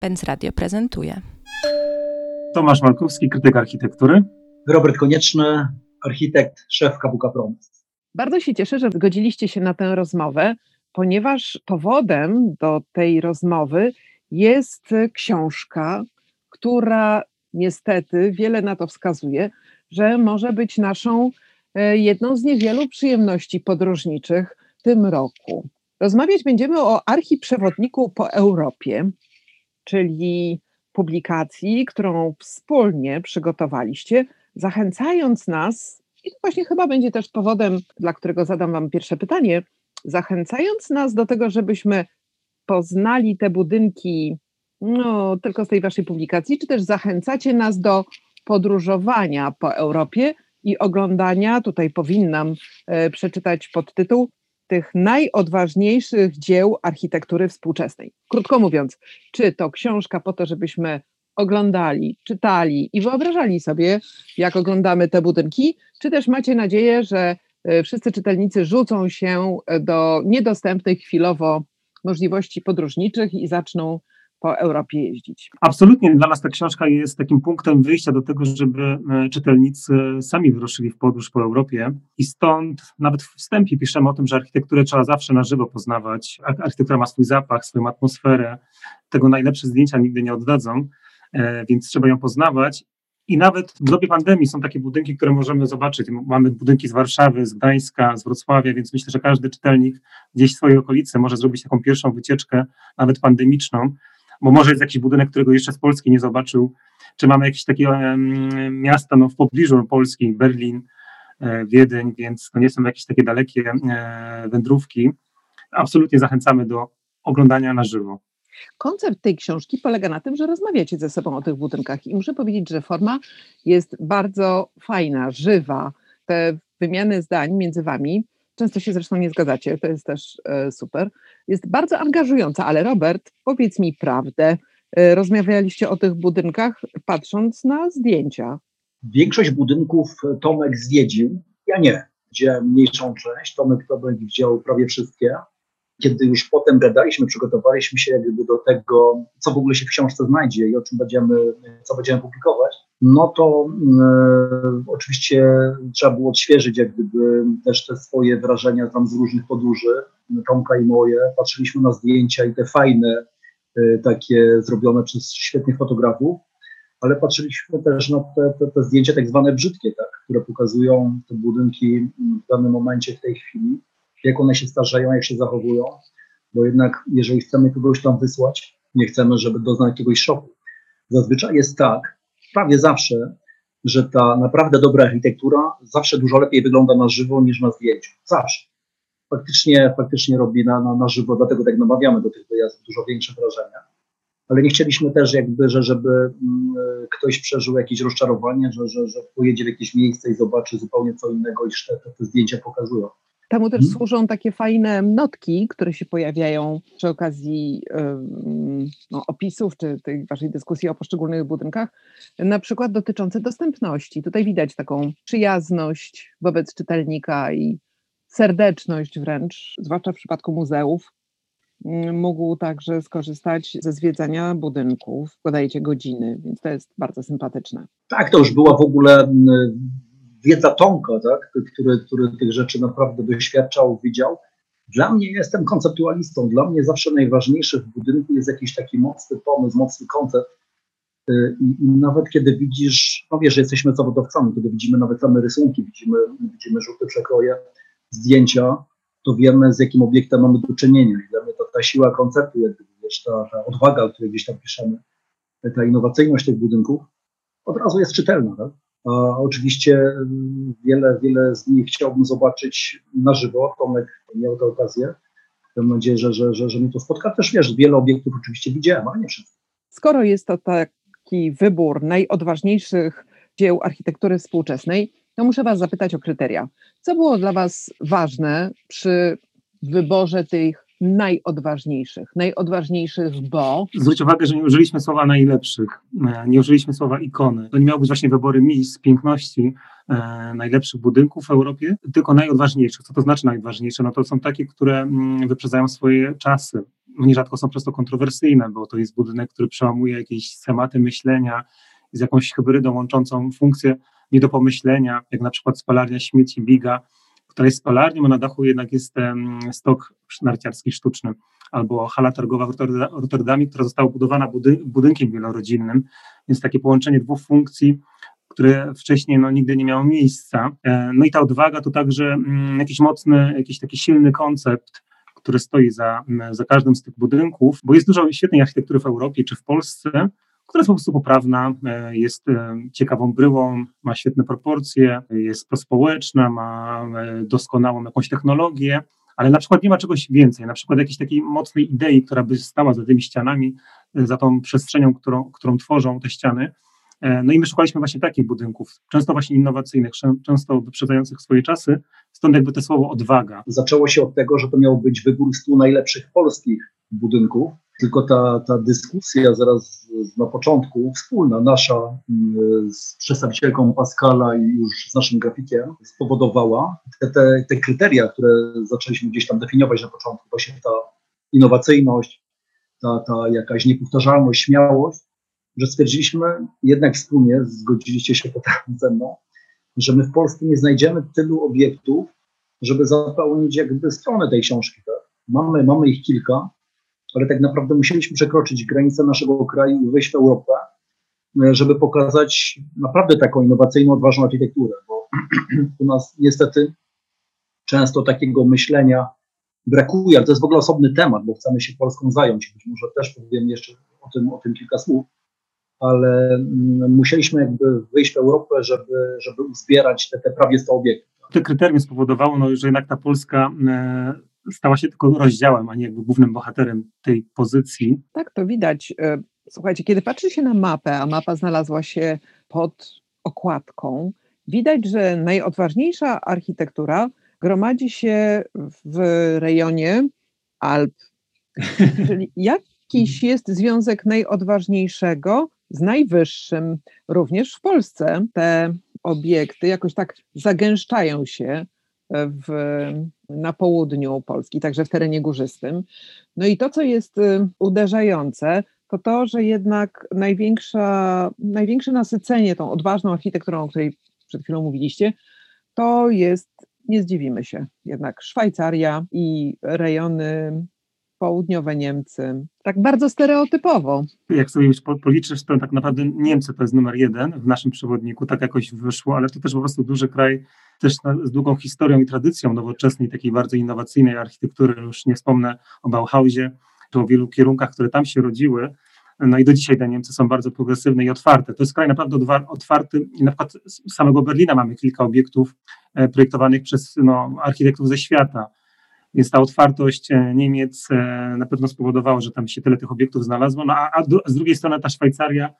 Pens Radio prezentuje. Tomasz Malkowski, krytyk architektury. Robert Konieczny, architekt, szef KWK Promes. Bardzo się cieszę, że zgodziliście się na tę rozmowę, ponieważ powodem do tej rozmowy jest książka, która niestety wiele na to wskazuje, że może być naszą e, jedną z niewielu przyjemności podróżniczych w tym roku. Rozmawiać będziemy o archiprzewodniku po Europie, czyli publikacji, którą wspólnie przygotowaliście, zachęcając nas, i to właśnie chyba będzie też powodem, dla którego zadam Wam pierwsze pytanie, zachęcając nas do tego, żebyśmy poznali te budynki no, tylko z tej Waszej publikacji, czy też zachęcacie nas do podróżowania po Europie i oglądania, tutaj powinnam e, przeczytać podtytuł, tych najodważniejszych dzieł architektury współczesnej. Krótko mówiąc, czy to książka po to, żebyśmy oglądali, czytali i wyobrażali sobie, jak oglądamy te budynki, czy też macie nadzieję, że e, wszyscy czytelnicy rzucą się do niedostępnych chwilowo możliwości podróżniczych i zaczną po Europie jeździć. Absolutnie. Dla nas ta książka jest takim punktem wyjścia do tego, żeby e, czytelnicy sami wyruszyli w podróż po Europie. I stąd nawet w wstępie piszemy o tym, że architekturę trzeba zawsze na żywo poznawać. Architektura ma swój zapach, swoją atmosferę. Tego najlepsze zdjęcia nigdy nie oddadzą, e, więc trzeba ją poznawać. I nawet w dobie pandemii są takie budynki, które możemy zobaczyć. Mamy budynki z Warszawy, z Gdańska, z Wrocławia, więc myślę, że każdy czytelnik gdzieś w swojej okolicy może zrobić taką pierwszą wycieczkę, nawet pandemiczną, bo może jest jakiś budynek, którego jeszcze z Polski nie zobaczył, czy mamy jakieś takie miasta no, w pobliżu Polski, Berlin, e, Wiedeń, więc to nie są jakieś takie dalekie e, wędrówki. Absolutnie zachęcamy do oglądania na żywo. Koncept tej książki polega na tym, że rozmawiacie ze sobą o tych budynkach i muszę powiedzieć, że forma jest bardzo fajna, żywa. Te wymiany zdań między wami Często się zresztą nie zgadzacie, to jest też e, super. Jest bardzo angażująca, ale Robert, powiedz mi prawdę. E, rozmawialiście o tych budynkach patrząc na zdjęcia. Większość budynków Tomek zwiedził, ja nie. Widziałem mniejszą część, Tomek Tomek widział prawie wszystkie. Kiedy już potem gadaliśmy, przygotowaliśmy się jakby do tego, co w ogóle się w książce znajdzie i o czym będziemy, co będziemy publikować, no to e, oczywiście trzeba było odświeżyć jak gdyby też te swoje wrażenia tam z różnych podróży, Tomka i moje. Patrzyliśmy na zdjęcia i te fajne, e, takie zrobione przez świetnych fotografów, ale patrzyliśmy też na te, te, te zdjęcia tak zwane brzydkie, tak, które pokazują te budynki w danym momencie, w tej chwili, jak one się starzeją, jak się zachowują, bo jednak jeżeli chcemy kogoś tam wysłać, nie chcemy, żeby doznać jakiegoś szoku. Zazwyczaj jest tak, prawie zawsze, że ta naprawdę dobra architektura zawsze dużo lepiej wygląda na żywo niż na zdjęciu. Zawsze. Faktycznie, faktycznie robi na, na, na żywo, dlatego tak namawiamy do tych wyjazdów dużo większe wrażenia. Ale nie chcieliśmy też jakby, że żeby mm, ktoś przeżył jakieś rozczarowanie, że, że, że pojedzie w jakieś miejsce i zobaczy zupełnie co innego te, te, te zdjęcia pokazują. Temu też hmm. służą takie fajne notki, które się pojawiają przy okazji no, opisów czy tej waszej dyskusji o poszczególnych budynkach, na przykład dotyczące dostępności. Tutaj widać taką przyjazność wobec czytelnika i serdeczność wręcz, zwłaszcza w przypadku muzeów. Mógł także skorzystać ze zwiedzania budynków, podajecie godziny, więc to jest bardzo sympatyczne. Tak, to już była w ogóle wiedza Tomka, tak, który, który tych rzeczy naprawdę doświadczał, widział. Dla mnie jestem konceptualistą. Dla mnie zawsze najważniejszy w budynku jest jakiś taki mocny pomysł, mocny koncept. Y, I, I, nawet kiedy widzisz, no wiesz, jesteśmy zawodowcami, kiedy widzimy nawet same rysunki, widzimy, widzimy żółte przekroje, zdjęcia, to wiemy, z jakim obiektem mamy do czynienia. I dla mnie to ta siła konceptu, wiesz, ta, ta odwaga, o której gdzieś tam piszemy, ta innowacyjność tych budynków, od razu jest czytelna. Tak? Oczywiście mm, wiele, wiele z nich chciałbym zobaczyć na żywo. Tomek miał tę okazję. Mam nadzieję, że, że, że, że mnie to spotka. Też wiesz, wiele obiektów oczywiście widziałem, ale nie. Skoro jest to taki wybór najodważniejszych dzieł architektury współczesnej, to muszę Was zapytać o kryteria. Co było dla Was ważne przy wyborze tych najodważniejszych. Najodważniejszych, bo. Zwróć uwagę, że nie użyliśmy słowa najlepszych, e, nie użyliśmy słowa ikony. To nie miały być właśnie wybory miejsc, piękności, e, najlepszych budynków w Europie, tylko najodważniejszych. Co to znaczy najodważniejsze? No to są takie, które mm, wyprzedzają swoje czasy. nierzadko są prosto kontrowersyjne, bo to jest budynek, który przełamuje jakieś schematy myślenia z jakąś hybrydą łączącą funkcje nie do pomyślenia, jak na przykład spalarnia śmieci Biga, która jest spalarnią, a na dachu jednak jest stok narciarski sztuczny, albo hala targowa w Rotterdamie, która została budowana budynkiem wielorodzinnym, więc takie połączenie dwóch funkcji, które wcześniej no, nigdy nie miało miejsca. E, no i ta odwaga to także mm, jakiś mocny, jakiś taki silny koncept, który stoi za, za każdym z tych budynków, bo jest dużo świetnej architektury w Europie czy w Polsce, która jest po prostu poprawna, e, jest e, ciekawą bryłą, ma świetne proporcje, jest prospołeczna, ma doskonałą jakąś technologię, ale na przykład nie ma czegoś więcej, na przykład jakiejś takiej mocnej idei, która by stała za tymi ścianami, za tą przestrzenią, którą, którą tworzą te ściany. E, no i my szukaliśmy właśnie takich budynków, często właśnie innowacyjnych, często wyprzedzających swoje czasy, stąd jakby to słowo odwaga. Zaczęło się od tego, że to miał być wybór stu najlepszych polskich budynków, tylko ta, ta dyskusja zaraz na początku, wspólna nasza mm, z przedstawicielką Pascala i już z naszym grafikiem, spowodowała te, te, te kryteria, które zaczęliśmy gdzieś tam definiować na początku, właśnie ta innowacyjność, ta, ta jakaś niepowtarzalność, śmiałość, że stwierdziliśmy, jednak wspólnie, zgodziliście się potem ze mną, że my w Polsce nie znajdziemy tylu obiektów, żeby zapełnić jakby stronę tej książki. Tak? Mamy, mamy ich kilka, ale tak naprawdę musieliśmy przekroczyć granice naszego kraju i wejść w Europę, żeby pokazać naprawdę taką innowacyjną, odważną architekturę, bo u nas niestety często takiego myślenia brakuje, ale to jest w ogóle osobny temat, bo chcemy się Polską zająć. Być może też powiem jeszcze o tym, o tym kilka słów ale mm, musieliśmy jakby wyjść w Europę, żeby, żeby uzbierać te, te prawie 100 obiektów. To kryterium spowodowało, no, że jednak ta Polska e, stała się tylko rozdziałem, a nie jakby głównym bohaterem tej pozycji. Tak, to widać. E, słuchajcie, kiedy patrzy się na mapę, a mapa znalazła się pod okładką, widać, że najodważniejsza architektura gromadzi się w rejonie Alp. Czyli jakiś jest związek najodważniejszego z najwyższym. Również w Polsce te obiekty jakoś tak zagęszczają się w, na południu Polski, także w terenie górzystym. No i to, co jest y, uderzające, to to, że jednak największa, największe nasycenie tą odważną architekturą, o której przed chwilą mówiliście, to jest, nie zdziwimy się, jednak Szwajcaria i rejony południowe Niemcy. Tak bardzo stereotypowo. Jak sobie już policzysz, to tak naprawdę Niemcy to jest numer jeden w naszym przewodniku, tak jakoś wyszło, ale to też po prostu duży kraj, też z długą historią i tradycją nowoczesnej, takiej bardzo innowacyjnej architektury. Już nie wspomnę o Bauhausie, czy o wielu kierunkach, które tam się rodziły. No i do dzisiaj te Niemcy są bardzo progresywne i otwarte. To jest kraj naprawdę otwarty i na przykład z samego Berlina mamy kilka obiektów e, projektowanych przez no, architektów ze świata. Więc ta otwartość e, Niemiec e, na pewno spowodowała, że tam się tyle tych obiektów znalazło. No a, a z drugiej strony ta Szwajcaria,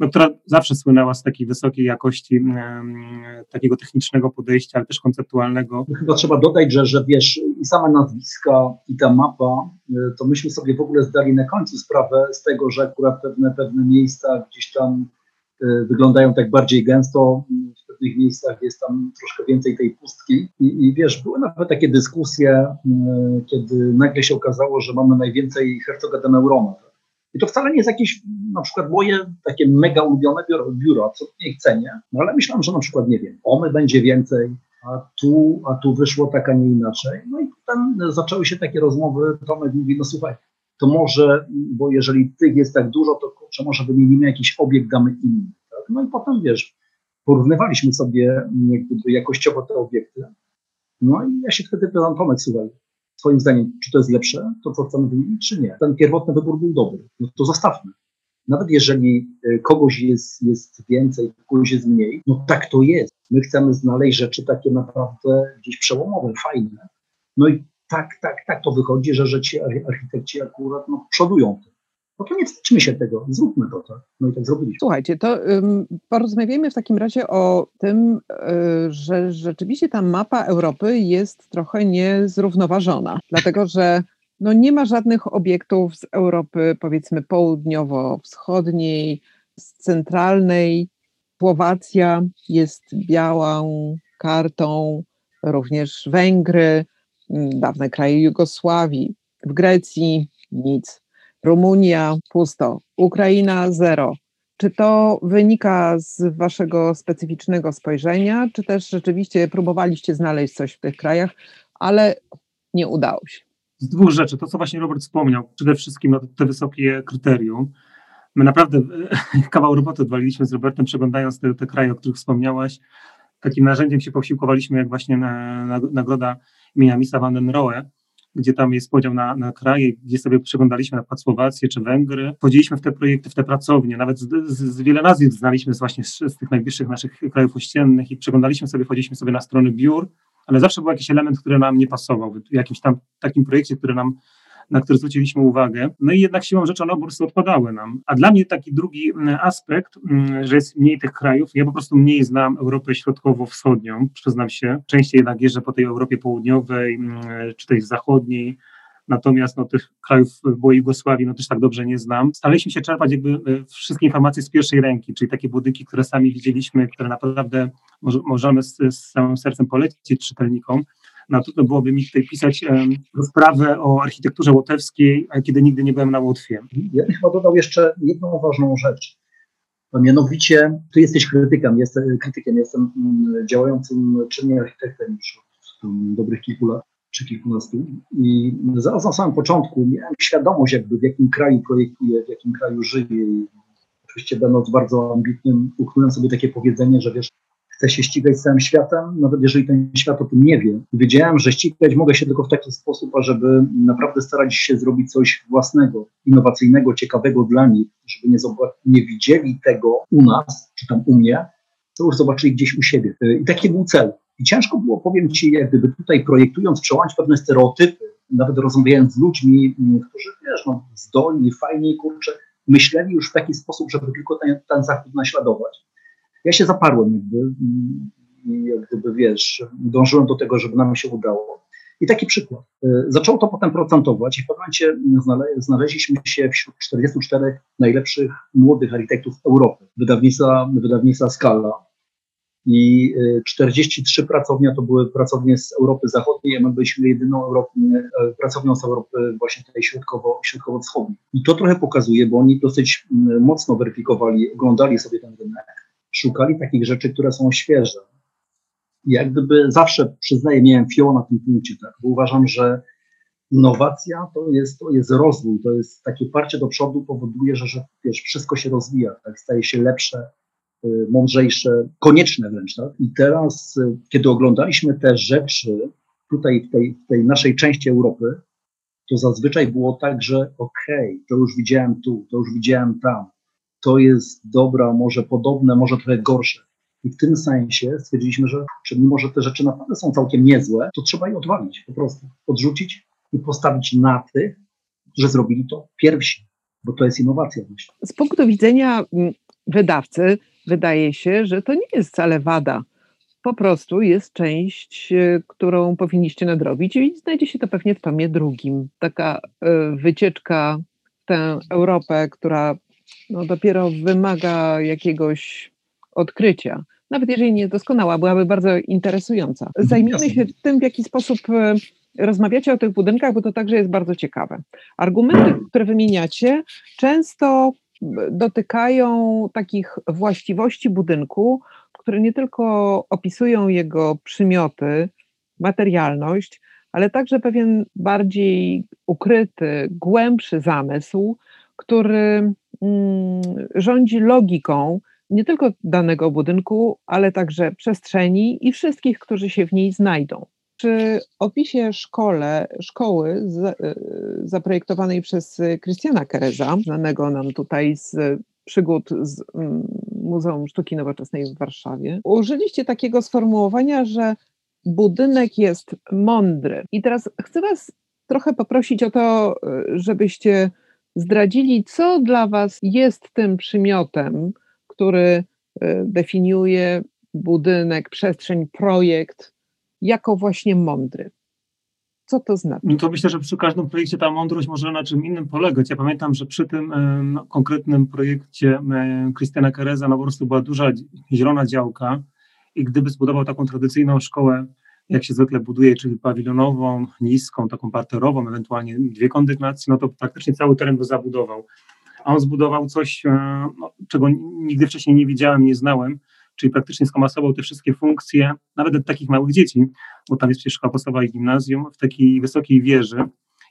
no, która zawsze słynęła z takiej wysokiej jakości takiego technicznego podejścia, ale też konceptualnego. Chyba trzeba dodać, że, że wiesz, i same nazwiska, i ta mapa, e, to myśmy sobie w ogóle zdali na końcu sprawę z tego, że akurat pewne, pewne miejsca gdzieś tam wyglądają tak bardziej gęsto, pewnych miejscach jest tam troszkę więcej tej pustki. I, i wiesz, były nawet takie dyskusje, y, kiedy nagle się okazało, że mamy najwięcej Herzoga de Neurona. I to wcale nie jest jakieś, na przykład moje takie mega ulubione biuro, biuro absolutnie ich cenię, no ale myślałem, że na przykład, nie wiem, OMY będzie więcej, a tu, a tu wyszło tak, a nie inaczej. No i potem zaczęły się takie rozmowy, Tomek mówi, no słuchaj, to może, bo jeżeli tych jest tak dużo, to kurczę, może wymienimy jakiś obiekt, damy inny. Tak? No i potem, wiesz, porównywaliśmy sobie mm, jakościowo te obiekty. No i ja się wtedy pytam, Tomek, słuchaj, twoim zdaniem, czy to jest lepsze, to co chcemy wymienić, czy nie? Ten pierwotny wybór był dobry, no to zostawmy. Nawet jeżeli y, kogoś jest, jest więcej, kogoś jest mniej, no tak to jest. My chcemy znaleźć rzeczy takie naprawdę gdzieś przełomowe, fajne. No i tak, tak, tak to wychodzi, że, że ci architekci akurat no, przodują tym no to nie wstydźmy się tego, zróbmy to, tak? No i tak zrobiliśmy. Słuchajcie, to um, porozmawiajmy w takim razie o tym, y, że rzeczywiście ta mapa Europy jest trochę niezrównoważona, dlatego że no nie ma żadnych obiektów z Europy, powiedzmy południowo-wschodniej, z centralnej. Słowacja jest białą kartą, również Węgry, dawne kraje Jugosławii. W Grecji nic. Rumunia pusto, Ukraina zero. Czy to wynika z waszego specyficznego spojrzenia, czy też rzeczywiście próbowaliście znaleźć coś w tych krajach, ale nie udało się? Z dwóch rzeczy. To, co właśnie Robert wspomniał, przede wszystkim te wysokie kryterium. My naprawdę kawał roboty odwaliliśmy z Robertem, przeglądając te, te kraje, o których wspomniałaś. Takim narzędziem się posiłkowaliśmy, jak właśnie na, na, nagroda imienia Misa van den Rohe, gdzie tam jest podział na, na kraje, gdzie sobie przeglądaliśmy na przykład Słowację czy Węgry. Wchodziliśmy w te projekty, w te pracownie, nawet z, z, z wiele nazwisk znaliśmy z właśnie z, z, tych najbliższych naszych krajów ościennych i przeglądaliśmy sobie, wchodziliśmy sobie na strony biur, ale zawsze był jakiś element, który nam nie pasował, w jakimś tam takim projekcie, który nam na który zwróciliśmy uwagę. No i jednak siłą rzeczy one po prostu odpadały nam. A dla mnie taki drugi mm, aspekt, mm, że jest mniej tych krajów, ja po prostu mniej znam Europę Środkowo-Wschodnią, przyznam się. Częściej jednak jeżdżę po tej Europie Południowej, mm, czy tej zachodniej, Natomiast no, tych krajów byłej Jugosławii no, też tak dobrze nie znam. Staraliśmy się czerpać jakby e, wszystkie informacje z pierwszej ręki, czyli takie budynki, które sami widzieliśmy, które naprawdę możemy z, z całym sercem polecić czytelnikom. No trudno byłoby mi tutaj pisać um, sprawę o architekturze łotewskiej, kiedy nigdy nie byłem na Łotwie. Ja bym chyba dodał jeszcze jedną ważną rzecz. A mianowicie, ty jesteś krytykiem, jestem, krytykiem, jestem mm, działającym czynnie architektem już od dobrych kilku lat czy kilkunastu. I zaraz na samym początku miałem świadomość, jakby w jakim kraju projektuję, w jakim kraju żyję. I oczywiście będąc bardzo ambitnym, uknąłem sobie takie powiedzenie, że wiesz, chcę się ścigać z całym światem, nawet jeżeli ten świat o tym nie wie. Wiedziałem, że ścigać mogę się tylko w taki sposób, ażeby naprawdę starać się zrobić coś własnego, innowacyjnego, ciekawego dla nich, żeby nie, nie widzieli tego u nas, czy tam u mnie, to już zobaczyli gdzieś u siebie. I taki był cel. I ciężko było, powiem Ci, jak gdyby tutaj projektując, przełamać pewne stereotypy, nawet rozmawiając z ludźmi, którzy, wiesz, no, zdolni, fajni, kurczę, myśleli już w taki sposób, żeby tylko ten, ten zachód naśladować ja się zaparłem jakby i jak gdyby, wiesz, dążyłem do tego, żeby nam się udało. I taki przykład. E, zaczęło to potem procentować i w pewnym momencie znale znaleźliśmy się wśród 44 najlepszych młodych architektów Europy, wydawnictwa, wydawnictwa Scala. I 43 e, pracownia to były pracownie z Europy Zachodniej, a my byliśmy jedyną e, pracownią z Europy właśnie tej środkowo, środkowo-wschodniej. I to trochę pokazuje, bo oni dosyć mocno weryfikowali, oglądali sobie ten rynek szukali takich rzeczy, które są świeże. I jak gdyby zawsze, przyznaję, miałem fioł na tym punkcie, tak, bo uważam, że innowacja to jest, to jest rozwój, to jest takie parcie do przodu powoduje, że, że wiesz, wszystko się rozwija, tak, staje się lepsze, y, mądrzejsze, konieczne wręcz. Tak? I teraz, y, kiedy oglądaliśmy te rzeczy tutaj w tej, w tej naszej części Europy, to zazwyczaj było tak, że okej, okay, to już widziałem tu, to już widziałem tam, to jest dobra, może podobne, może trochę gorsze. I w tym sensie stwierdziliśmy, że mimo, że te rzeczy naprawdę są całkiem niezłe, to trzeba je odwalić po prostu, odrzucić i postawić na tych, którzy zrobili to pierwsi, bo to jest innowacja. Z punktu widzenia mm, wydawcy wydaje się, że to nie jest wcale wada. Po prostu jest część, e, którą powinniście nadrobić i znajdzie się to pewnie w tomie drugim. Taka e, wycieczka w tę Europę, która no, dopiero wymaga jakiegoś odkrycia. Nawet jeżeli nie doskonała, byłaby bardzo interesująca. Mhm, Zajmijmy się tym, w jaki sposób e, rozmawiacie o tych budynkach, bo to także jest bardzo ciekawe. Argumenty, które wymieniacie, często dotykają takich właściwości budynku, które nie tylko opisują jego przymioty, materialność, ale także pewien bardziej ukryty, głębszy zamysł, który Mm, rządzi logiką nie tylko danego budynku, ale także przestrzeni i wszystkich, którzy się w niej znajdą. Przy opisie szkole, szkoły e, zaprojektowanej przez Christiana Kereza, znanego nam tutaj z przygód z mm, Muzeum Sztuki Nowoczesnej w Warszawie, użyliście takiego sformułowania, że budynek jest mądry. I teraz chcę Was trochę poprosić o to, e, żebyście zdradzili, co dla Was jest tym przymiotem, który e, definiuje budynek, przestrzeń, projekt jako właśnie mądry. Co to znaczy? No to myślę, że przy każdym projekcie ta mądrość może na czym innym polegać. Ja pamiętam, że przy tym e, no, konkretnym projekcie Krystiana Kereza no po prostu była duża zielona działka i gdyby zbudował taką tradycyjną szkołę jak się zwykle buduje, czyli pawilonową, niską, taką parterową, ewentualnie dwie kondygnacje, no to praktycznie cały teren by zabudował. A on zbudował coś, e, no, czego nigdy wcześniej nie widziałem, nie znałem, czyli praktycznie skomasował te wszystkie funkcje, nawet dla takich małych dzieci, bo tam jest przecież szkoła podstawowa i gimnazjum, w takiej wysokiej wieży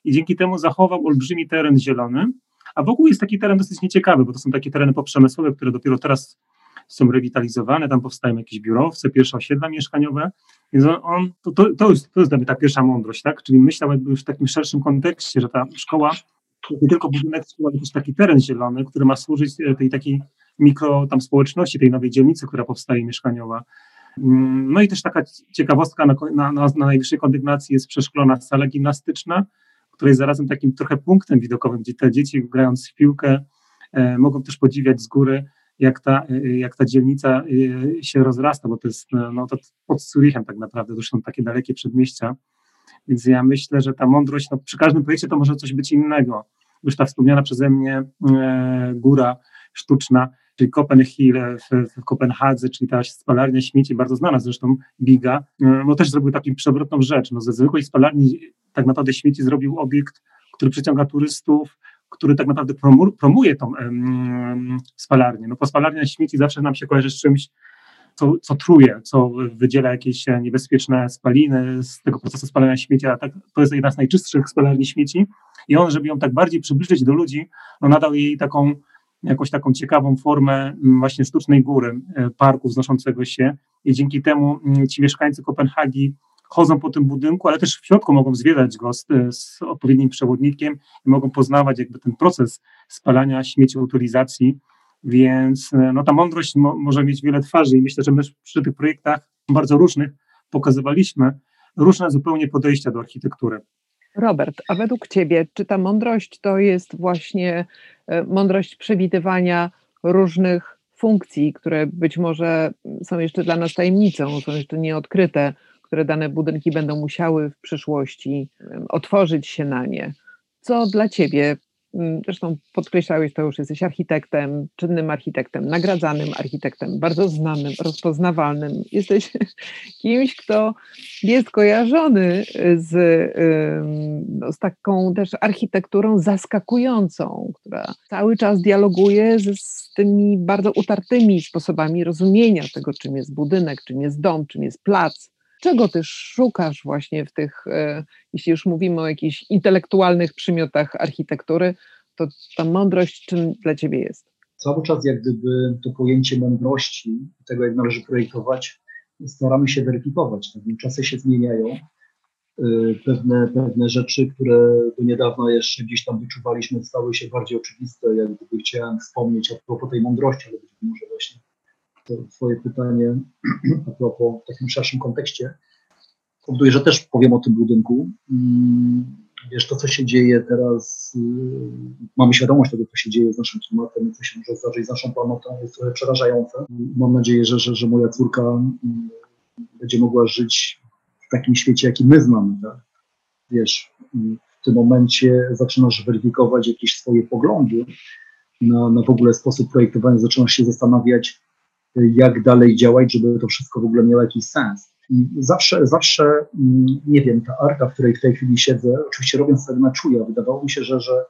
i dzięki temu zachował olbrzymi teren zielony, a wokół jest taki teren dosyć nieciekawy, bo to są takie tereny poprzemysłowe, które dopiero teraz są rewitalizowane, tam powstają jakieś biurowce, pierwsze osiedla mieszkaniowe, więc on, on to, to, to, jest, to jest dla mnie ta pierwsza mądrość, tak? Czyli myślał jakby w takim szerszym kontekście, że ta szkoła nie tylko budynek, ale też taki teren zielony, który ma służyć e, tej takiej mikro tam społeczności, tej nowej dzielnicy, która powstaje mieszkaniowa. Mm, no i też taka ciekawostka, na, na, na najwyższej kondygnacji jest przeszklona sala gimnastyczna, która jest zarazem takim trochę punktem widokowym, gdzie te dzieci grając w piłkę e, mogą też podziwiać z góry, jak ta, e, jak ta dzielnica e, się rozrasta, bo to jest no, to pod Zurichem tak naprawdę, to są takie dalekie przedmieścia. Więc ja myślę, że ta mądrość, no, przy każdym projekcie to może coś być innego. Już ta wspomniana przeze mnie e, góra sztuczna, czyli Copenhill w, w, Kopenhadze, czyli ta spalarnia śmieci, bardzo znana zresztą, Biga, no też zrobił taką przewrotną rzecz. No, ze zwykłej spalarni tak naprawdę śmieci zrobił obiekt, który przyciąga turystów, który tak naprawdę promuje tą spalarnię. No bo spalarnia śmieci zawsze nam się kojarzy z czymś, co, co truje, co wydziela jakieś niebezpieczne spaliny z tego procesu spalania śmieci, a tak, to jest jedna z najczystszych spalarni śmieci i on, żeby ją tak bardziej przybliżyć do ludzi, no nadał jej taką jakąś taką ciekawą formę właśnie sztucznej góry, e, parku wznoszącego się i dzięki temu ci mieszkańcy Kopenhagi chodzą po tym budynku, ale też w środku mogą zwiedzać go z, z odpowiednim przewodnikiem i mogą poznawać jakby ten proces spalania śmieci, utylizacji, więc e, no, ta mądrość mo, może mieć wiele twarzy i myślę, że my przy tych projektach bardzo różnych pokazywaliśmy różne zupełnie podejścia do architektury. Robert, a według Ciebie, czy ta mądrość to jest właśnie e, mądrość przewidywania różnych funkcji, które być może są jeszcze dla nas tajemnicą, są jeszcze nieodkryte, które dane budynki będą musiały w przyszłości otworzyć się na nie? Co dla Ciebie Mm, zresztą podkreślałeś to już, jesteś architektem, czynnym architektem, nagradzanym architektem, bardzo znanym, rozpoznawalnym. Jesteś kimś, kto jest kojarzony z, no, z taką też architekturą zaskakującą, która cały czas dialoguje z, z tymi bardzo utartymi sposobami rozumienia tego, czym jest budynek, czym jest dom, czym jest plac czego ty szukasz właśnie w tych, e, jeśli już mówimy o jakichś intelektualnych przymiotach architektury, to ta mądrość czym dla ciebie jest? Cały czas jak gdyby to pojęcie mądrości, tego jak należy projektować, staramy się weryfikować. Tak? Czasy się zmieniają. E, pewne, pewne rzeczy, które do niedawna jeszcze gdzieś tam wyczuwaliśmy, stały się bardziej oczywiste. Jak gdyby chciałem wspomnieć propos tej mądrości, ale być może właśnie Twoje pytanie a propos w takim szerszym kontekście powoduje, że też powiem o tym budynku. Mm, wiesz, to co się dzieje teraz, y, mamy świadomość tego, co się dzieje z naszym klimatem, co się może zdarzyć z naszą planetą, jest trochę przerażające. Mam nadzieję, że, że, że moja córka mm, będzie mogła żyć w takim świecie, jaki my znamy. Tak? Wiesz, w tym momencie zaczynasz weryfikować jakieś swoje poglądy na, na w ogóle sposób projektowania, zaczynasz się zastanawiać, jak dalej działać, żeby to wszystko w ogóle miało jakiś sens. I zawsze, zawsze, mm, nie wiem, ta arka, w której w tej chwili siedzę, oczywiście robiąc tak na czuja, wydawało mi się, że, że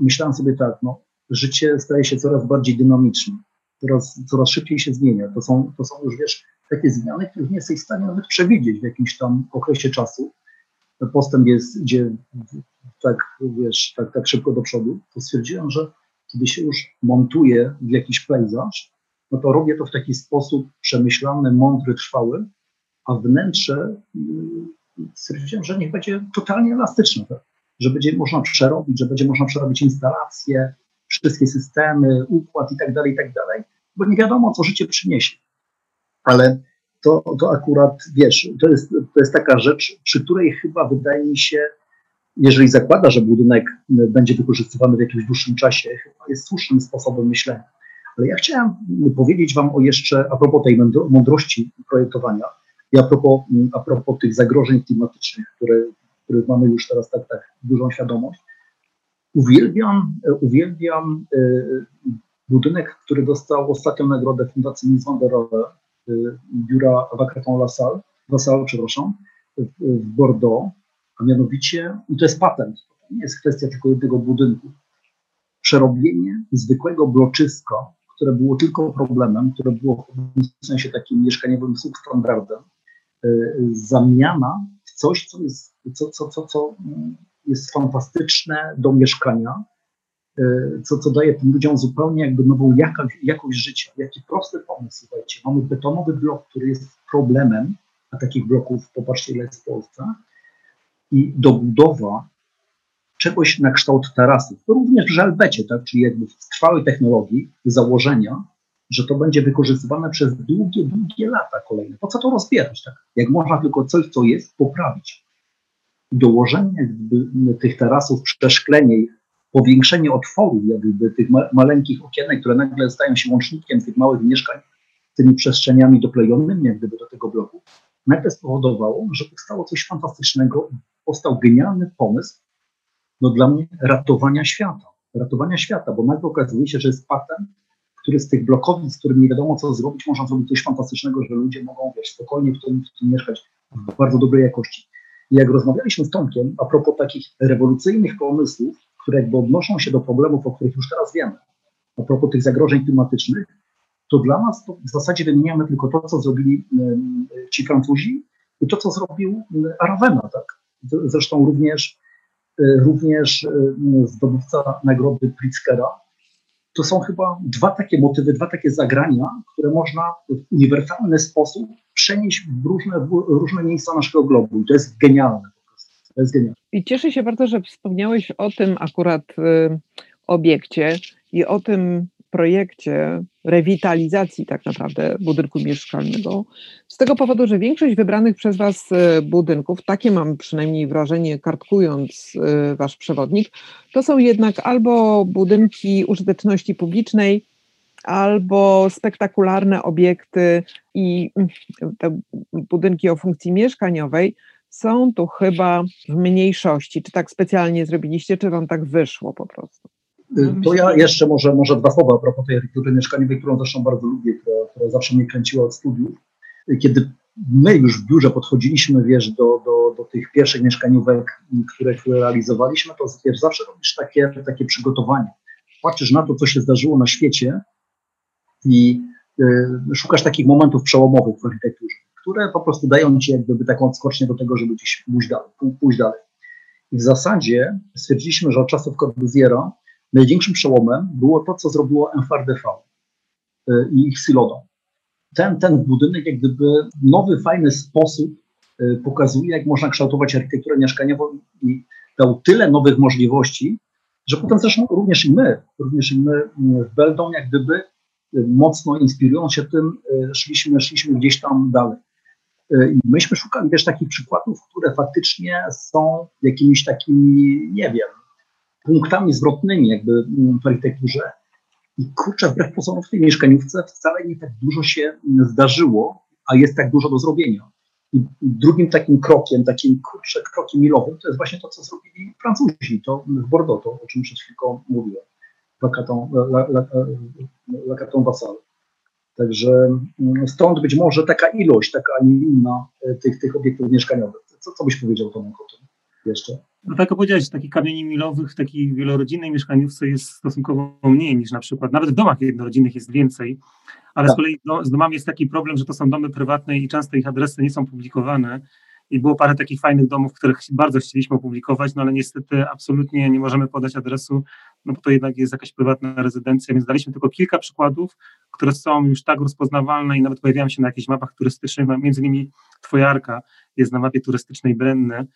myślałem sobie tak, no, życie staje się coraz bardziej dynamiczne, coraz, coraz szybciej się zmienia. To są, to są już, wiesz, takie zmiany, których nie jesteś w stanie nawet przewidzieć w jakimś tam okresie czasu. Postęp jest, idzie tak, wiesz, tak, tak szybko do przodu. To stwierdziłem, że kiedy się już montuje w jakiś pejzaż, no to robię to w taki sposób przemyślany, mądry, trwały, a wnętrze y, stwierdziłem, że niech będzie totalnie elastyczne, tak? że będzie można przerobić, że będzie można przerobić instalacje, wszystkie systemy, układ i tak dalej, i tak dalej, bo nie wiadomo, co życie przyniesie. Ale to, to akurat, wiesz, to jest, to jest taka rzecz, przy której chyba wydaje mi się, jeżeli zakłada, że budynek będzie wykorzystywany w jakimś dłuższym czasie, chyba jest słusznym sposobem myślenia. Ale ja chciałem powiedzieć Wam o jeszcze, a propos tej mądrości projektowania i a propos, a propos tych zagrożeń klimatycznych, które, których mamy już teraz tak, tak dużą świadomość. Uwielbiam, uwielbiam y, budynek, który dostał ostatnią nagrodę Fundacji Mies van der Rohe, biura Wakaton La Salle, La Salle, przepraszam. w Bordeaux, a mianowicie, i to jest patent, to nie jest kwestia tylko jednego budynku, przerobienie zwykłego bloczyska, które było tylko problemem, które było w sensie takim mieszkaniowym substandardem, y, zamiana w coś, co jest, co, co, co, co jest fantastyczne do mieszkania, y, co, co daje tym ludziom zupełnie jakby nową jakość, jakość życia. Jaki prosty pomysł, słuchajcie. Mamy betonowy blok, który jest problemem, a takich bloków, popatrzcie ile jest w Polsce, i dobudowa czegoś na kształt tarasy, również w żelbecie, tak, czyli jakby w trwałej technologii, założenia, że to będzie wykorzystywane przez długie, długie lata kolejne. Po co to rozbierać, tak? Jak można tylko coś, co jest, poprawić. Dołożenie tych tarasów, przeszklenie ich, powiększenie otworów, jakby tych ma maleńkich okienek, które nagle stają się łącznikiem tych małych mieszkań tymi przestrzeniami doklejonymi jak gdyby do tego bloku, nagle spowodowało, że powstało coś fantastycznego, powstał genialny pomysł, no dla mnie ratowania świata. Ratowania świata, bo nagle okazuje się, że jest patent, który z tych blokowic, z którymi nie wiadomo co zrobić, można zrobić coś fantastycznego, że ludzie mogą wiesz, spokojnie w tym, w tym mieszkać w bardzo dobrej jakości. I jak rozmawialiśmy z Tomkiem a propos takich rewolucyjnych pomysłów, które jakby odnoszą się do problemów, o których już teraz wiemy, a propos tych zagrożeń klimatycznych, to dla nas to w zasadzie wymieniamy tylko to, co zrobili ci Francuzi i to, co zrobił Aravena, tak? Zresztą również również y, zdobywca nagrody Pritzkera. To są chyba dwa takie motywy, dwa takie zagrania, które można w uniwersalny sposób przenieść w różne, w różne miejsca naszego globu. I to jest genialne. To jest genialne. I cieszę się bardzo, że wspomniałeś o tym akurat y, obiekcie i o tym projekcie rewitalizacji tak naprawdę budynku mieszkalnego, z tego powodu, że większość wybranych przez Was e, budynków, takie mam przynajmniej wrażenie, kartkując e, Wasz przewodnik, to są jednak albo budynki użyteczności publicznej, albo spektakularne obiekty i mm, te budynki o funkcji mieszkaniowej są tu chyba w mniejszości. Czy tak specjalnie zrobiliście, czy Wam tak wyszło po prostu? Y, to ja jeszcze może, może dwa słowa a propos tej architektury mieszkaniowej, którą zresztą bardzo lubię, która, która zawsze mnie kręciła od studiów. Kiedy my już w biurze podchodziliśmy, wiesz, do, do, do tych pierwszych mieszkaniówek, które, które realizowaliśmy, to wiesz, zawsze robisz takie, takie przygotowanie. Patrzysz na to, co się zdarzyło na świecie i y, szukasz takich momentów przełomowych w architekturze, które po prostu dają ci jakby taką odskocznię do tego, żeby gdzieś pójść dalej. Pójść dalej. I w zasadzie stwierdziliśmy, że od czasów Corbusiera Największym przełomem było to, co zrobiło MFRDV y, i ich Silodo. Ten, ten budynek jak gdyby nowy, fajny sposób y, pokazuje, jak można kształtować architekturę mieszkaniową i dał tyle nowych możliwości, że potem zresztą również i my, również i my y, w Beldon jak gdyby mocno inspirując się tym, szliśmy, szliśmy gdzieś tam dalej. I myśmy szukali też takich przykładów, które faktycznie są jakimiś takimi, nie wiem, punktami zwrotnymi jakby mm, w architekturze. I kurczę, wbrew pozorom w tej mieszkaniówce wcale nie tak dużo się mm, zdarzyło, a jest tak dużo do zrobienia. I drugim takim krokiem, takim kurczę, krokiem milowym, to jest właśnie to, co zrobili Francuzi, to w Bordeaux, to o czym przed chwilą mówiłem, Lacaton Vassal. Także mm, stąd być może taka ilość, taka, a nie inna e, tych, tych obiektów mieszkaniowych. Co, co byś powiedział Tomek o tym jeszcze? No tak jak powiedziałeś, takich kamieni milowych w takiej wielorodzinnej mieszkaniówce jest stosunkowo mniej niż na przykład, nawet w domach jednorodzinnych jest więcej, ale tak. z kolei do, z domami jest taki problem, że to są domy prywatne i często ich adresy nie są publikowane i było parę takich fajnych domów, których bardzo chcieliśmy opublikować, no ale niestety absolutnie nie możemy podać adresu, no bo to jednak jest jakaś prywatna rezydencja, więc daliśmy tylko kilka przykładów, które są już tak rozpoznawalne i nawet pojawiają się na jakichś mapach turystycznych, między innymi Twojarka jest na mapie turystycznej Brenny,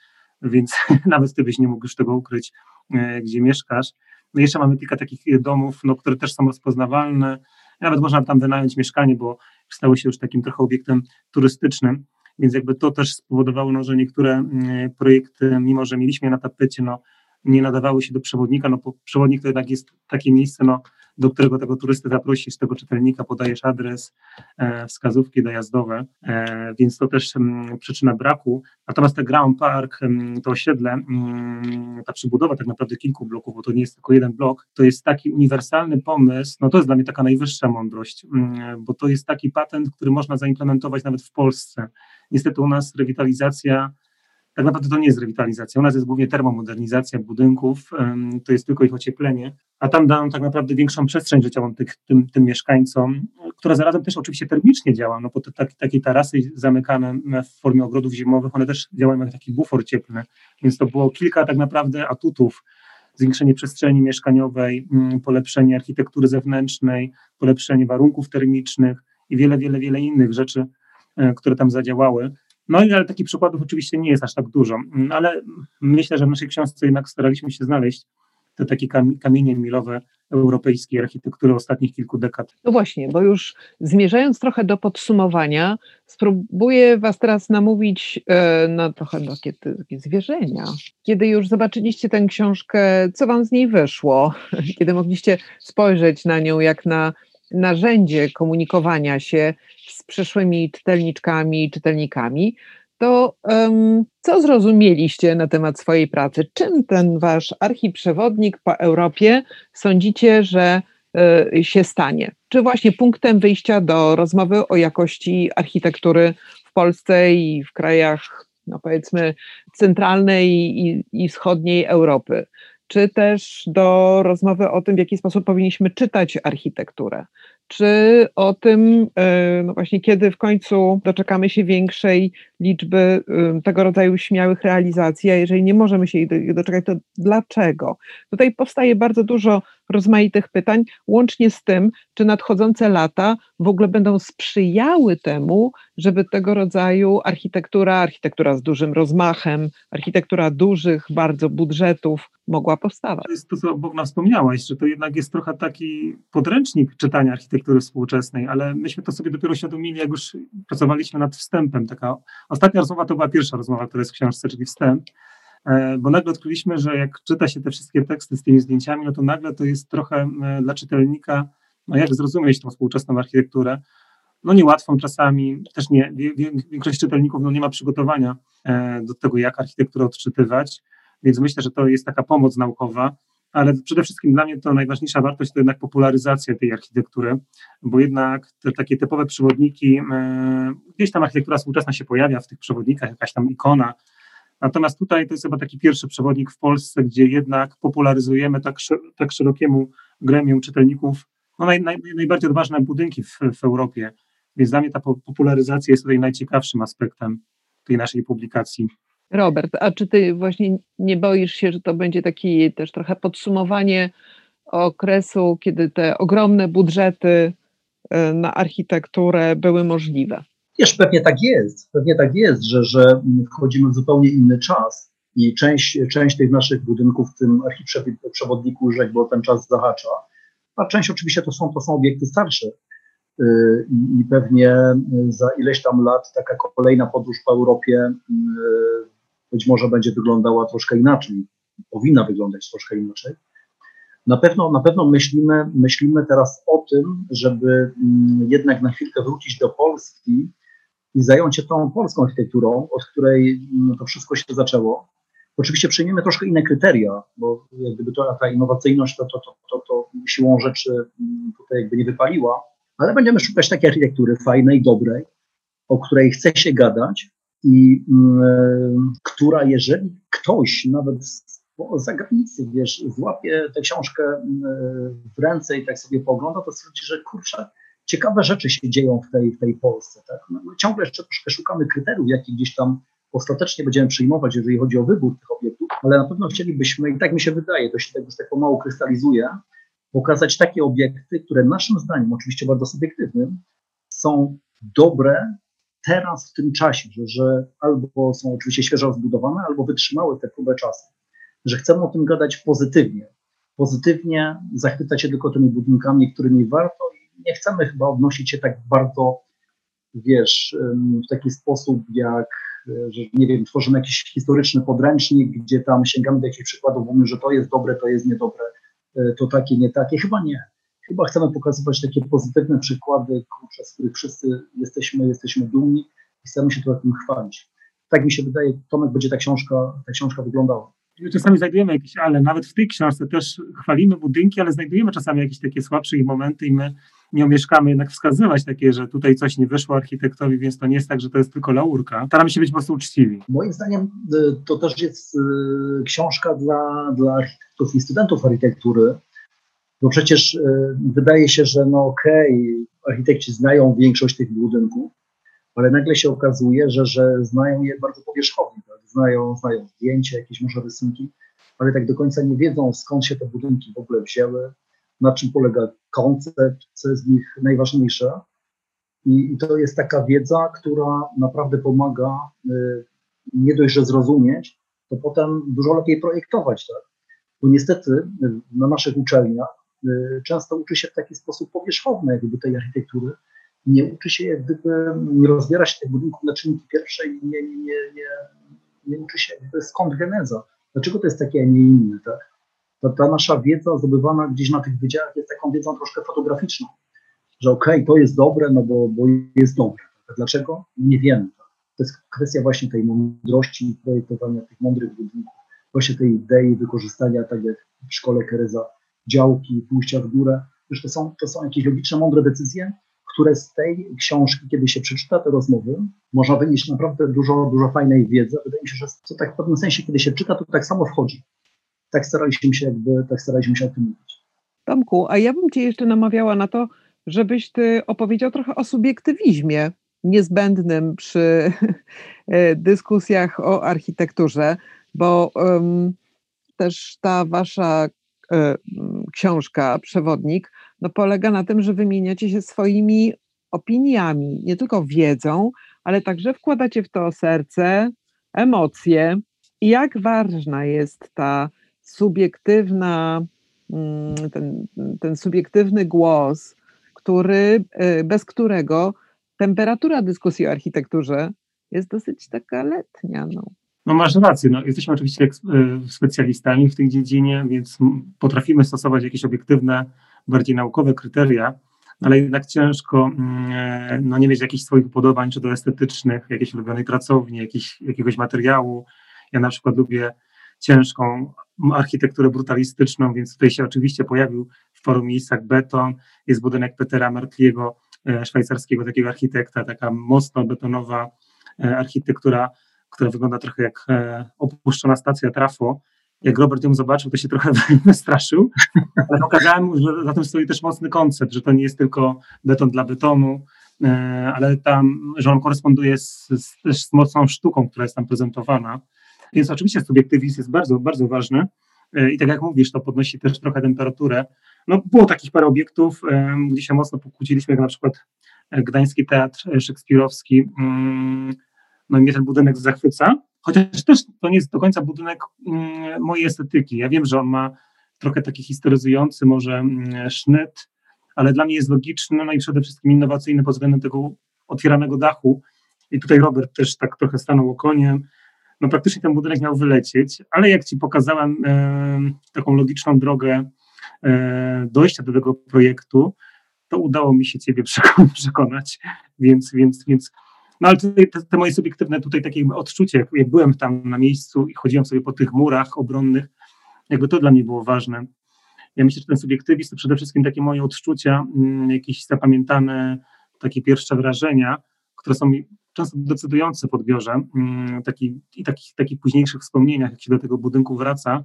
więc nawet ty byś nie mógł już tego ukryć, e, gdzie mieszkasz. No jeszcze mamy kilka takich domów, no, które też są rozpoznawalne. Nawet można tam wynająć mieszkanie, bo stały się już takim trochę obiektem turystycznym. Więc jakby to też spowodowało, no, że niektóre mm, projekty, mimo że mieliśmy je na tapecie, no, nie nadawały się do przewodnika, no bo przewodnik to jednak jest takie miejsce, no, do którego tego turysty zaprosisz, tego czytelnika podajesz adres, e, wskazówki dojazdowe, e, więc to też m, przyczyna braku. Natomiast ten Ground Park, m, to osiedle, m, ta przybudowa tak naprawdę kilku bloków, bo to nie jest tylko jeden blok, to jest taki uniwersalny pomysł, no to jest dla mnie taka najwyższa mądrość, bo to jest taki patent, który można zaimplementować nawet w Polsce. Niestety u nas rewitalizacja tak naprawdę to nie jest rewitalizacja. U nas jest głównie termomodernizacja budynków, to jest tylko ich ocieplenie, a tam daną tak naprawdę większą przestrzeń życiową tych, tym, tym mieszkańcom, która zarazem też oczywiście termicznie działa, no bo te tak, takie tarasy zamykane w formie ogrodów zimowych, one też działają jak taki bufor cieplny, więc to było kilka tak naprawdę atutów, zwiększenie przestrzeni mieszkaniowej, mm, polepszenie architektury zewnętrznej, polepszenie warunków termicznych i wiele, wiele, wiele innych rzeczy, e, które tam zadziałały. No i ale takich przykładów oczywiście nie jest aż tak dużo, mm, ale myślę, że w naszej książce jednak staraliśmy się znaleźć te takie kamienie milowe europejskiej architektury ostatnich kilku dekad. No właśnie, bo już zmierzając trochę do podsumowania, spróbuję Was teraz namówić e, na trochę takie, takie zwierzenia. Kiedy już zobaczyliście tę książkę, co Wam z niej wyszło? Kiedy mogliście spojrzeć na nią jak na narzędzie komunikowania się z przyszłymi czytelniczkami i czytelnikami, to um, co zrozumieliście na temat swojej pracy? Czym ten wasz archiprzewodnik po Europie sądzicie, że y, się stanie? Czy właśnie punktem wyjścia do rozmowy o jakości architektury w Polsce i w krajach, no powiedzmy, centralnej i, i wschodniej Europy? Czy też do rozmowy o tym, w jaki sposób powinniśmy czytać architekturę? czy o tym, e, no właśnie, kiedy w końcu doczekamy się większej liczby tego rodzaju śmiałych realizacji, a jeżeli nie możemy się ich doczekać, to dlaczego? Tutaj powstaje bardzo dużo rozmaitych pytań, łącznie z tym, czy nadchodzące lata w ogóle będą sprzyjały temu, żeby tego rodzaju architektura, architektura z dużym rozmachem, architektura dużych bardzo budżetów mogła powstawać. To jest to, co Bogna wspomniałaś, że to jednak jest trochę taki podręcznik czytania architektury współczesnej, ale myśmy to sobie dopiero świadomili, jak już pracowaliśmy nad wstępem. Taka ostatnia rozmowa to była pierwsza rozmowa, która jest w książce, czyli wstęp E, bo nagle odkryliśmy, że jak czyta się te wszystkie teksty z tymi zdjęciami, no to nagle to jest trochę dla czytelnika, no jak zrozumieć tą współczesną architekturę, no niełatwą czasami, też nie, większość czytelników no nie ma przygotowania e, do tego, jak architekturę odczytywać, więc myślę, że to jest taka pomoc naukowa, ale przede wszystkim dla mnie to najważniejsza wartość to jednak popularyzacja tej architektury, bo jednak te takie typowe przewodniki, e, gdzieś tam architektura współczesna się pojawia w tych przewodnikach, jakaś tam ikona, Natomiast tutaj to jest chyba taki pierwszy przewodnik w Polsce, gdzie jednak popularyzujemy tak, tak szerokiemu gremium czytelników no naj, naj, najbardziej odważne budynki w, w Europie. Więc dla mnie ta popularyzacja jest tutaj najciekawszym aspektem tej naszej publikacji. Robert, a czy ty właśnie nie boisz się, że to będzie takie też trochę podsumowanie okresu, kiedy te ogromne budżety e, na architekturę były możliwe? Wiesz, pewnie tak jest, pewnie tak jest, że, że wchodzimy w zupełnie inny czas i część, część tych naszych budynków w tym archiprzewodniku rzek, bo ten czas zahacza, a część oczywiście to są, to są obiekty starsze. Y, I pewnie za ileś tam lat taka kolejna podróż po Europie y, być może będzie wyglądała troszkę inaczej, powinna wyglądać troszkę inaczej. Na pewno, na pewno myślimy, myślimy teraz o tym, żeby mm, jednak na chwilkę wrócić do Polski i zająć się tą polską architekturą, od której no, to wszystko się zaczęło. Oczywiście przyjmiemy troszkę inne kryteria, bo jak gdyby to, ta innowacyjność to, to, to, to, to siłą rzeczy mm, tutaj jakby nie wypaliła, ale będziemy szukać takiej architektury fajnej, dobrej, o której chce się gadać i y, która jeżeli ktoś nawet z zagranicy, wiesz, złapie tę książkę w ręce i tak sobie pogląda, to stwierdzi, że kurczę, ciekawe rzeczy się dzieją w tej, w tej Polsce. Tak? No, no, ciągle jeszcze troszkę szukamy kryteriów, jakie gdzieś tam ostatecznie będziemy przyjmować, jeżeli chodzi o wybór tych obiektów, ale na pewno chcielibyśmy, i tak mi się wydaje, to się tak już tak pomału krystalizuje, pokazać takie obiekty, które naszym zdaniem, oczywiście bardzo subiektywnym, są dobre teraz w tym czasie, że, że albo są oczywiście świeżo zbudowane, albo wytrzymały te próbę czasu. Że chcemy o tym gadać pozytywnie. Pozytywnie zachwycać się tylko tymi budynkami, którymi warto nie chcemy chyba odnosić się tak bardzo, wiesz, w taki sposób, jak, że nie wiem, tworzymy jakiś historyczny podręcznik, gdzie tam sięgamy do jakichś przykładów, mówimy, że to jest dobre, to jest niedobre, e, to takie, nie takie. Chyba nie. Chyba chcemy pokazywać takie pozytywne przykłady, z których wszyscy jesteśmy, jesteśmy dumni i chcemy się trochę tym chwalić. Tak mi się wydaje, Tomek, będzie ta książka, ta książka wyglądała. Czasami znajdujemy jakieś, ale nawet w tej książce też chwalimy budynki, ale znajdujemy czasami jakieś takie słabsze ich momenty i my nie omieszkamy jednak wskazywać takie, że tutaj coś nie wyszło architektowi, więc to nie jest tak, że to jest tylko laurka. Staramy się być po prostu uczciwi. Moim zdaniem y, to też jest y, książka dla, dla architektów i studentów architektury, bo przecież y, wydaje się, że no okej, okay, architekci znają większość tych budynków, ale nagle się okazuje, że, że znają je bardzo powierzchownie, tak? znają, znają zdjęcia, jakieś może rysunki, ale tak do końca nie wiedzą, skąd się te budynki w ogóle wzięły, na czym polega koncept, co jest w nich najważniejsze. I, I, to jest taka wiedza, która naprawdę pomaga y, nie dość, że zrozumieć, to potem dużo lepiej projektować. Tak? Bo niestety na naszych uczelniach często uczy się w taki sposób powierzchowny jakby tej architektury. Nie uczy się jak gdyby, nie rozbiera się tych budynków na czynniki pierwsze i nie, nie, nie, nie, nie uczy się jakby skąd geneza. Dlaczego to jest takie, a nie inne, tak? ta, ta nasza wiedza zdobywana gdzieś na tych wydziałach jest taką wiedzą troszkę fotograficzną, że okej, okay, to jest dobre, no bo, bo jest dobre. Dlaczego? Nie wiemy. To jest kwestia właśnie tej mądrości projektowania tych mądrych budynków, właśnie tej idei wykorzystania, tak jak w szkole Kereza, działki, pójścia w górę. Już to są, to są jakieś logiczne, mądre decyzje, które z tej książki, kiedy się przeczyta te rozmowy, można wynieść naprawdę dużo, dużo fajnej wiedzy. Wydaje mi się, że to tak w pewnym sensie, kiedy się czyta, to tak samo wchodzi tak staraliśmy się jakby, tak staraliśmy się o tym mówić. Tomku, a ja bym Cię jeszcze namawiała na to, żebyś Ty opowiedział trochę o subiektywizmie niezbędnym przy e, dyskusjach o architekturze, bo um, też ta Wasza um, książka, przewodnik, no polega na tym, że wymieniacie się swoimi opiniami, nie tylko wiedzą, ale także wkładacie w to serce, emocje. I jak ważna jest ta subiektywna, mm, ten, ten subiektywny głos, który, y, bez którego temperatura dyskusji o architekturze jest dosyć taka letnia. No. No masz rację, no, jesteśmy oczywiście y, specjalistami w tej dziedzinie, więc potrafimy stosować jakieś obiektywne, bardziej naukowe kryteria, ale jednak ciężko mm, e, no, nie mieć jakichś swoich upodobań, czy to estetycznych, jakiejś ulubionej pracowni, jakiegoś materiału. Ja na przykład lubię ciężką architekturę brutalistyczną, więc tutaj się oczywiście pojawił w paru miejscach beton. Jest budynek Petera Mertliego, e, szwajcarskiego takiego architekta, taka mocno betonowa e, architektura, która wygląda trochę jak e, opuszczona stacja trafo. Jak Robert ją zobaczył, to się trochę wystraszył, ale pokazałem mu, że za tym stoi też mocny koncept, że to nie jest tylko beton dla betonu, ale tam, że on koresponduje z, z, z mocną sztuką, która jest tam prezentowana. Więc oczywiście subiektywizm jest bardzo, bardzo ważny e, i tak jak mówisz, to podnosi też trochę temperaturę. No, było takich parę obiektów, gdzie się mocno pokłóciliśmy, jak na przykład e, Gdański Teatr Szekspirowski. No mnie ten budynek zachwyca, chociaż też to nie jest do końca budynek mm, mojej estetyki. Ja wiem, że on ma trochę taki historyzujący może mm, sznyt, ale dla mnie jest logiczny, no i przede wszystkim innowacyjny pod względem tego otwieranego dachu. I tutaj Robert też tak trochę stanął okoniem no praktycznie ten budynek miał wylecieć, ale jak Ci pokazałem e, taką logiczną drogę e, dojścia do tego projektu, to udało mi się Ciebie przekonać, więc, więc, więc no ale tutaj te, te, moje subiektywne tutaj takie odczucie, jak, jak byłem tam na miejscu i chodziłem sobie po tych murach obronnych, jakby to dla mnie było ważne. Ja myślę, że ten subiektywizm to przede wszystkim takie moje odczucia, mm, jakieś zapamiętane takie pierwsze wrażenia, które są często decydujące w odbiorze mm, taki, i takich, takich późniejszych wspomnieniach, jak się do tego budynku wraca,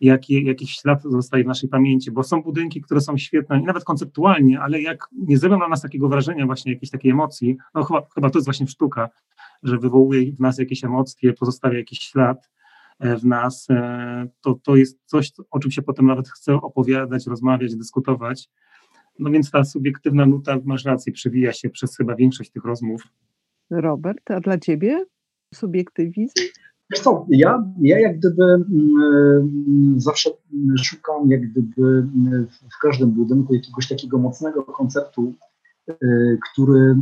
jaki, jakiś ślad zostaje w naszej pamięci, bo są budynki, które są świetne, nawet konceptualnie, ale jak nie zrobią na nas takiego wrażenia, właśnie jakiejś takiej emocji, no chyba, chyba to jest właśnie sztuka, że wywołuje w nas jakieś emocje, pozostawia jakiś ślad e, w nas, e, to, to jest coś, o czym się potem nawet chce opowiadać, rozmawiać, dyskutować. No więc ta subiektywna nuta, masz rację, przewija się przez chyba większość tych rozmów. Robert, a dla ciebie subiektywizm? Wiesz co, ja, ja jak gdyby mm, zawsze szukam jak gdyby w każdym budynku jakiegoś takiego mocnego konceptu, y, który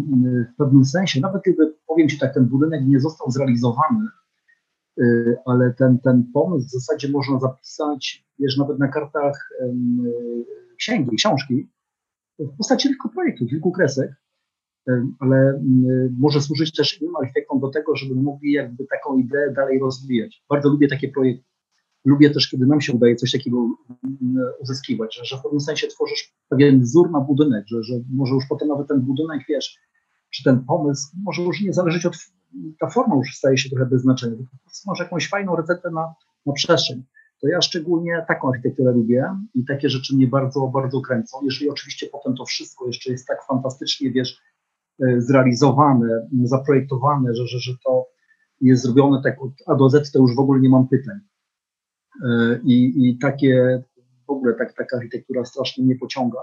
w pewnym sensie, nawet gdyby, powiem Ci tak, ten budynek nie został zrealizowany, y, ale ten, ten pomysł w zasadzie można zapisać, wiesz, nawet na kartach księgi, książki, w postaci kilku projektów, kilku kresek, ale mm, może służyć też innym architektom do tego, żeby mogli jakby taką ideę dalej rozwijać. Bardzo lubię takie projekty. lubię też, kiedy nam się udaje coś takiego mm, uzyskiwać, że, że w pewnym sensie tworzysz pewien wzór na budynek, że, że może już potem nawet ten budynek, wiesz, czy ten pomysł może już nie zależeć od, ta forma już staje się trochę bez znaczenia, prostu masz jakąś fajną receptę na, na przestrzeń. To ja szczególnie taką architekturę lubię i takie rzeczy mnie bardzo, bardzo kręcą. Jeżeli oczywiście potem to wszystko jeszcze jest tak fantastycznie, wiesz, zrealizowane, zaprojektowane, że, że, że to jest zrobione tak od A do Z, to już w ogóle nie mam pytań. E, I, i takie, w ogóle tak, taka architektura strasznie mnie pociąga.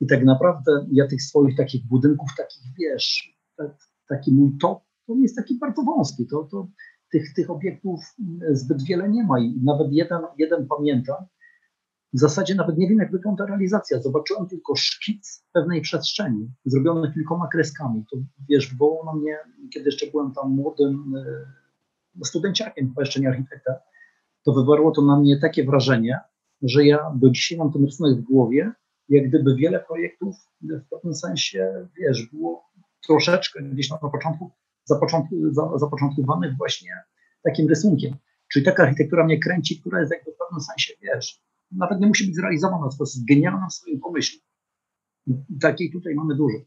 I tak naprawdę ja tych swoich takich budynków, takich wiesz, taki mój top, to jest taki bardzo wąski. To, to tych, tych obiektów zbyt wiele nie ma i nawet jeden, jeden pamiętam. W zasadzie nawet nie wiem, jak wygląda realizacja. Zobaczyłem tylko szkic pewnej przestrzeni, zrobiony kilkoma kreskami. To wiesz, było na mnie, kiedy jeszcze byłem tam młodym e, studenciakiem, chyba jeszcze nie architektem, to wywarło to na mnie takie wrażenie, że ja do dzisiaj mam ten rysunek w głowie, jak gdyby wiele projektów w pewnym sensie, wiesz, było troszeczkę gdzieś na początku zapoczątkowanych właśnie takim rysunkiem. Czyli taka architektura mnie kręci, która jest jakby w pewnym sensie, wiesz, nawet nie musi być zrealizowana, to jest genialna w swoim pomyśle. I takiej tutaj mamy dużo.